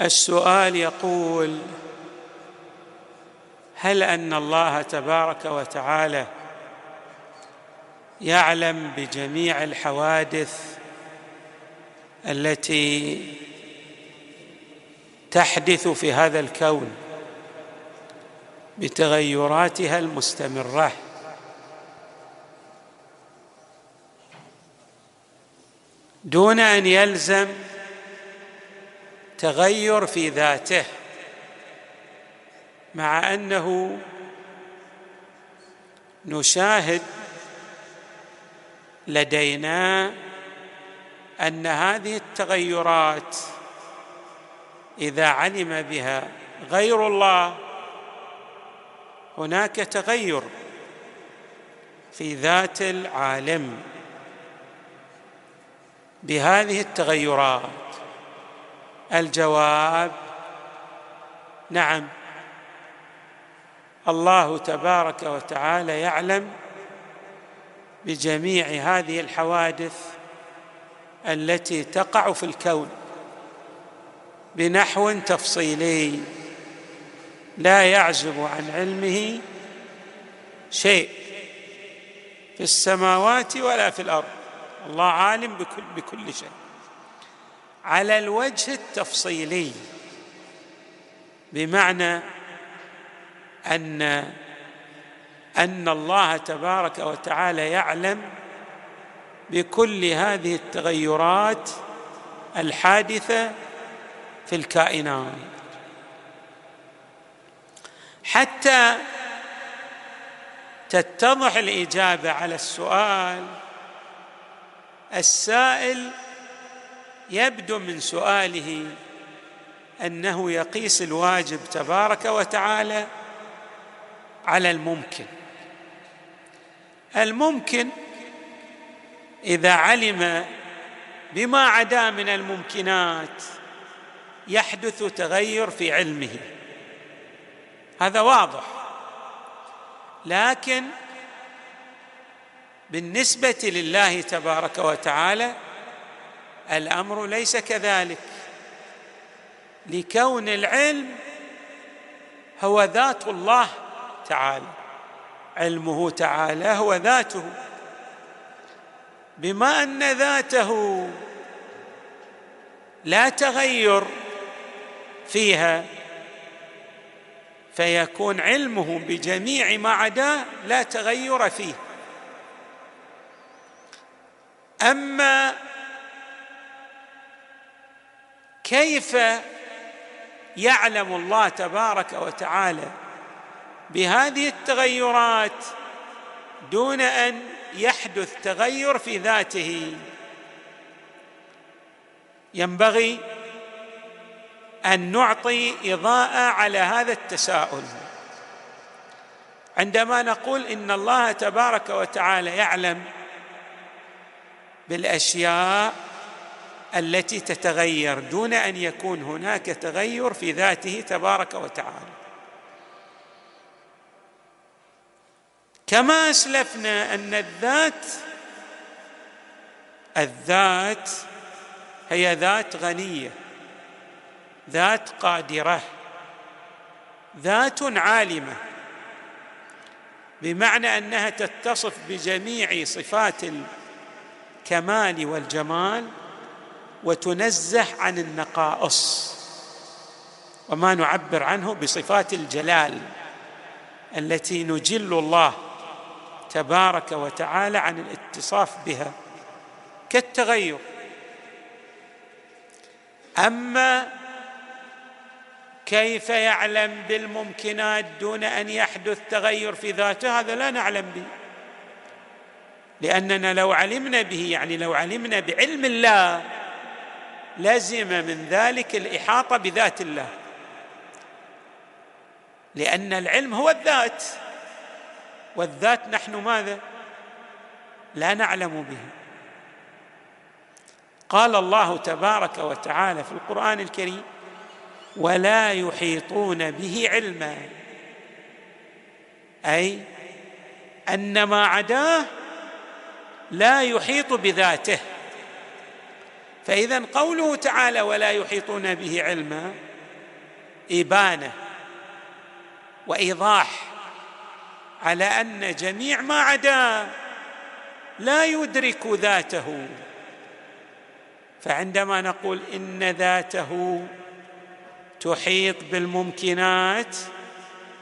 السؤال يقول هل أن الله تبارك وتعالى يعلم بجميع الحوادث التي تحدث في هذا الكون بتغيراتها المستمرة؟ دون أن يلزم تغير في ذاته مع أنه نشاهد لدينا أن هذه التغيرات إذا علم بها غير الله هناك تغير في ذات العالم. بهذه التغيرات الجواب نعم. الله تبارك وتعالى يعلم بجميع هذه الحوادث التي تقع في الكون بنحو تفصيلي. لا يعزب عن علمه شيء في السماوات ولا في الأرض. الله عالم بكل, بكل شيء. على الوجه التفصيلي بمعنى أن أن الله تبارك وتعالى يعلم بكل هذه التغيرات الحادثة في الكائنات. حتى تتضح الإجابة على السؤال السائل يبدو من سؤاله أنه يقيس الواجب تبارك وتعالى على الممكن. الممكن إذا علم بما عدا من الممكنات يحدث تغير في علمه. هذا واضح. لكن بالنسبة لله تبارك وتعالى الأمر ليس كذلك. لكون العلم هو ذات الله تعالى علمه تعالى هو ذاته. بما أن ذاته لا تغير فيها فيكون علمه بجميع ما عداه لا تغير فيه. أما كيف يعلم الله تبارك وتعالى بهذه التغيرات دون أن يحدث تغير في ذاته؟ ينبغي أن نعطي إضاءة على هذا التساؤل. عندما نقول إن الله تبارك وتعالى يعلم بالأشياء التي تتغير دون أن يكون هناك تغير في ذاته تبارك وتعالى. كما أسلفنا أن الذات الذات هي ذات غنية ذات قادرة ذات عالمة بمعنى أنها تتصف بجميع صفات الكمال والجمال وتنزه عن النقائص. وما نعبر عنه بصفات الجلال التي نجل الله تبارك وتعالى عن الاتصاف بها كالتغير. أما كيف يعلم بالممكنات دون أن يحدث تغير في ذاته هذا لا نعلم به. لأننا لو علمنا به يعني لو علمنا بعلم الله لزم من ذلك الإحاطة بذات الله. لأن العلم هو الذات والذات نحن ماذا؟ لا نعلم به. قال الله تبارك وتعالى في القرآن الكريم ولا يحيطون به علما. أي أن ما عداه لا يحيط بذاته. فاذا قوله تعالى ولا يحيطون به علما إبانة وإيضاح على أن جميع ما عداه لا يدرك ذاته. فعندما نقول إن ذاته تحيط بالممكنات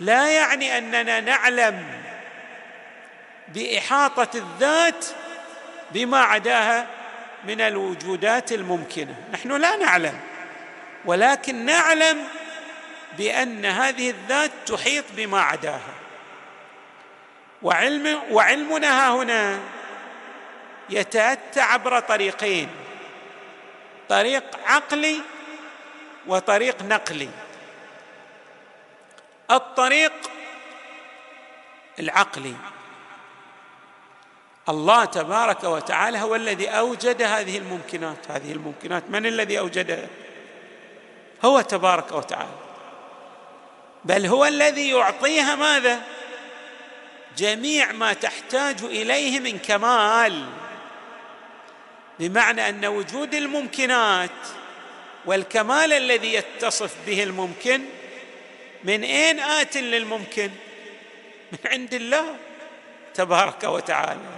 لا يعني أننا نعلم بإحاطة الذات بما عداها من الوجودات الممكنة. نحن لا نعلم ولكن نعلم بأن هذه الذات تحيط بما عداها. وعلم وعلمنا ها هنا يتأتى عبر طريقين طريق عقلي وطريق نقلي. الطريق العقلي. الله تبارك وتعالى هو الذي أوجد هذه الممكنات. هذه الممكنات من الذي اوجدها هو تبارك وتعالى. بل هو الذي يعطيها ماذا؟ جميع ما تحتاج إليه من كمال. بمعنى أن وجود الممكنات والكمال الذي يتصف به الممكن من أين آت للممكن؟ من عند الله تبارك وتعالى.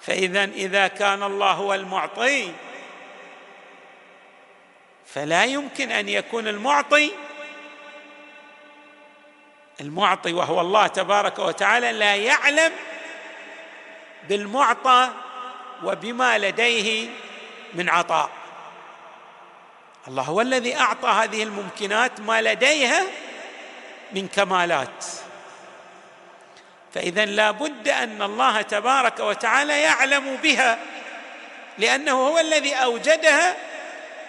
فإذا إذا كان الله هو المعطي فلا يمكن أن يكون المعطي المعطي وهو الله تبارك وتعالى لا يعلم بالمعطى وبما لديه من عطاء. الله هو الذي أعطى هذه الممكنات ما لديها من كمالات. فإذا لا بد أن الله تبارك وتعالى يعلم بها لأنه هو الذي أوجدها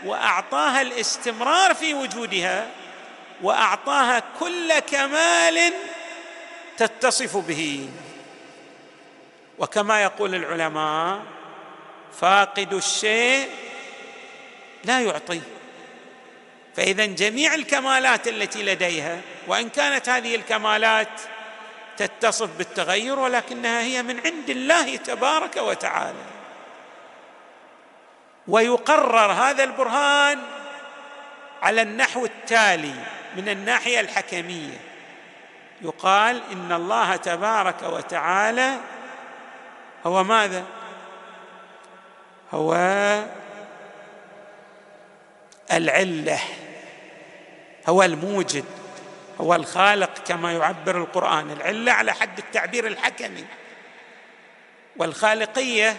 وأعطاها الاستمرار في وجودها وأعطاها كل كمال تتصف به. وكما يقول العلماء فاقد الشيء لا يعطي. فإذا جميع الكمالات التي لديها وإن كانت هذه الكمالات تتصف بالتغير ولكنها هي من عند الله تبارك وتعالى. ويقرر هذا البرهان على النحو التالي من الناحية الحكمية. يقال إن الله تبارك وتعالى هو ماذا؟ هو العلة هو الموجد. هو الخالق كما يعبر القرآن العلة على حد التعبير الحكمي. والخالقية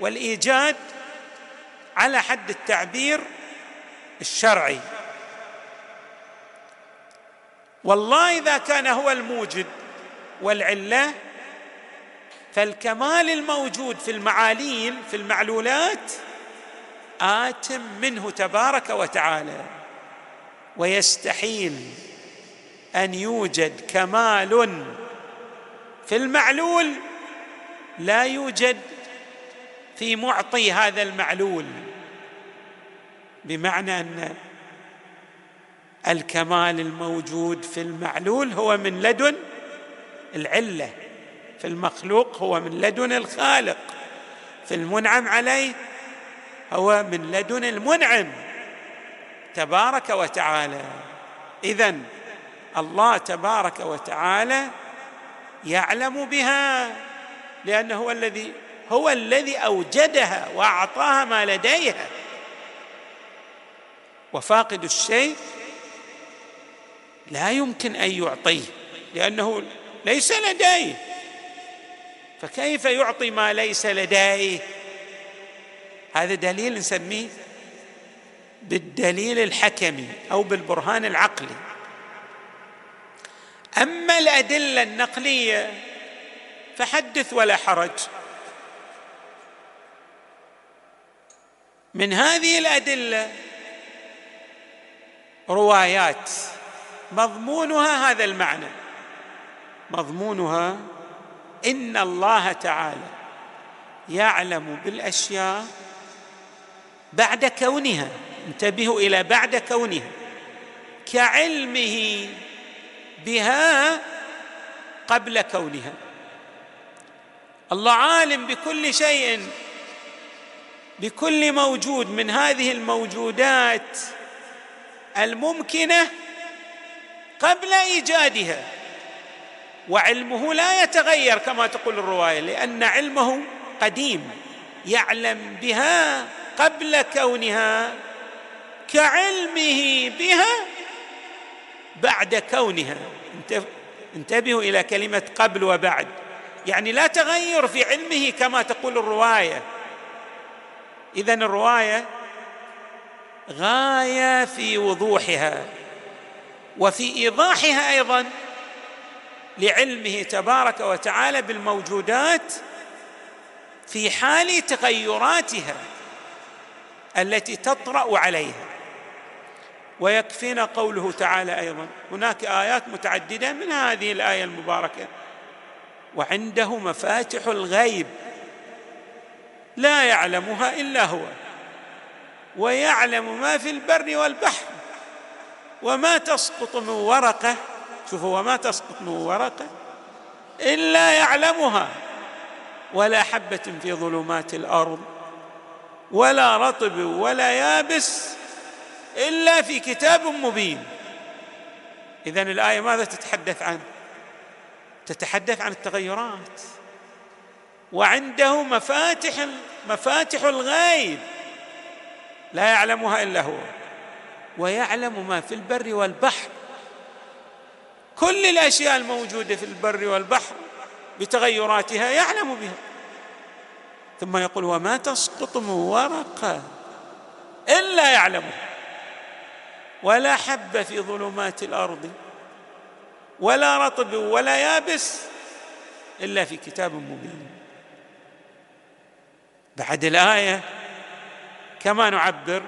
والإيجاد على حد التعبير الشرعي. والله إذا كان هو الموجد والعلة فالكمال الموجود في المعاليل في المعلولات ات منه تبارك وتعالى ويستحيل أن يوجد كمال في المعلول لا يوجد في معطي هذا المعلول. بمعنى أن الكمال الموجود في المعلول هو من لدن العلة في المخلوق هو من لدن الخالق في المنعم عليه هو من لدن المنعم تبارك وتعالى. اذا الله تبارك وتعالى يعلم بها لأنه هو الذي هو الذي أوجدها وأعطاها ما لديها وفاقد الشيء لا يمكن أن يعطيه لأنه ليس لديه. فكيف يعطي ما ليس لديه؟ هذا دليل نسميه بالدليل الحكمي أو بالبرهان العقلي. أما الأدلة النقلية فحدث ولا حرج. من هذه الأدلة روايات مضمونها هذا المعنى. مضمونها إن الله تعالى يعلم بالأشياء بعد كونها. انتبهوا إلى بعد كونها. كعلمه بها قبل كونها. الله عالم بكل شيء بكل موجود من هذه الموجودات الممكنة قبل إيجادها. وعلمه لا يتغير كما تقول الرواية لأن علمه قديم يعلم بها قبل كونها كعلمه بها بعد كونها. انتبهوا إلى كلمة قبل وبعد. يعني لا تغير في علمه كما تقول الرواية. اذا الرواية غاية في وضوحها. وفي إيضاحها أيضا لعلمه تبارك وتعالى بالموجودات في حال تغيراتها التي تطرأ عليها. ويكفينا قوله تعالى أيضا. هناك آيات متعددة من هذه الآية المباركة. وعنده مفاتح الغيب. لا يعلمها إلا هو. ويعلم ما في البر والبحر. وما تسقط من ورقة. شوفوا وما تسقط من ورقة. إلا يعلمها. ولا حبة في ظلمات الأرض. ولا رطب ولا يابس. إلا في كتاب مبين. اذا الآية ماذا تتحدث عنه تتحدث عن التغيرات. وعنده مفاتح مفاتح الغيب. لا يعلمها إلا هو. ويعلم ما في البر والبحر. كل الأشياء الموجودة في البر والبحر بتغيراتها يعلم بها. ثم يقول وما تسقط من ورقة إلا يعلمها. ولا حب في ظلمات الأرض ولا رطب ولا يابس إلا في كتاب مبين. بعد الآية كما نعبر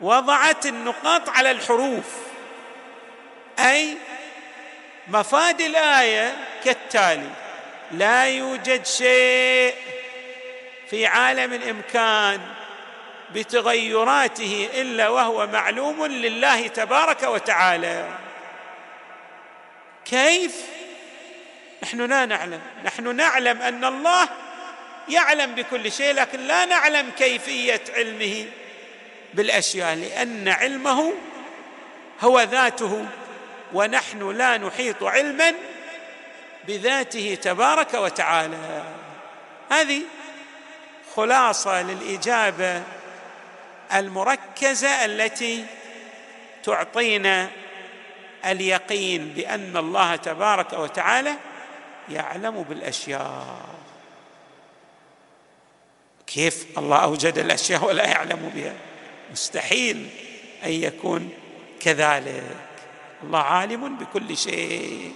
وضعت النقاط على الحروف أي مفاد الآية كالتالي لا يوجد شيء في عالم الإمكان بتغيراته إلا وهو معلوم لله تبارك وتعالى. كيف؟ نحن لا نعلم. نحن نعلم أن الله يعلم بكل شيء لكن لا نعلم كيفية علمه بالأشياء لأن علمه هو ذاته ونحن لا نحيط علما بذاته تبارك وتعالى. هذه خلاصة للإجابة المركزة التي تعطينا اليقين بأن الله تبارك وتعالى يعلم بالأشياء. كيف الله أوجد الأشياء ولا يعلم بها؟ مستحيل أن يكون كذلك. الله عالم بكل شيء.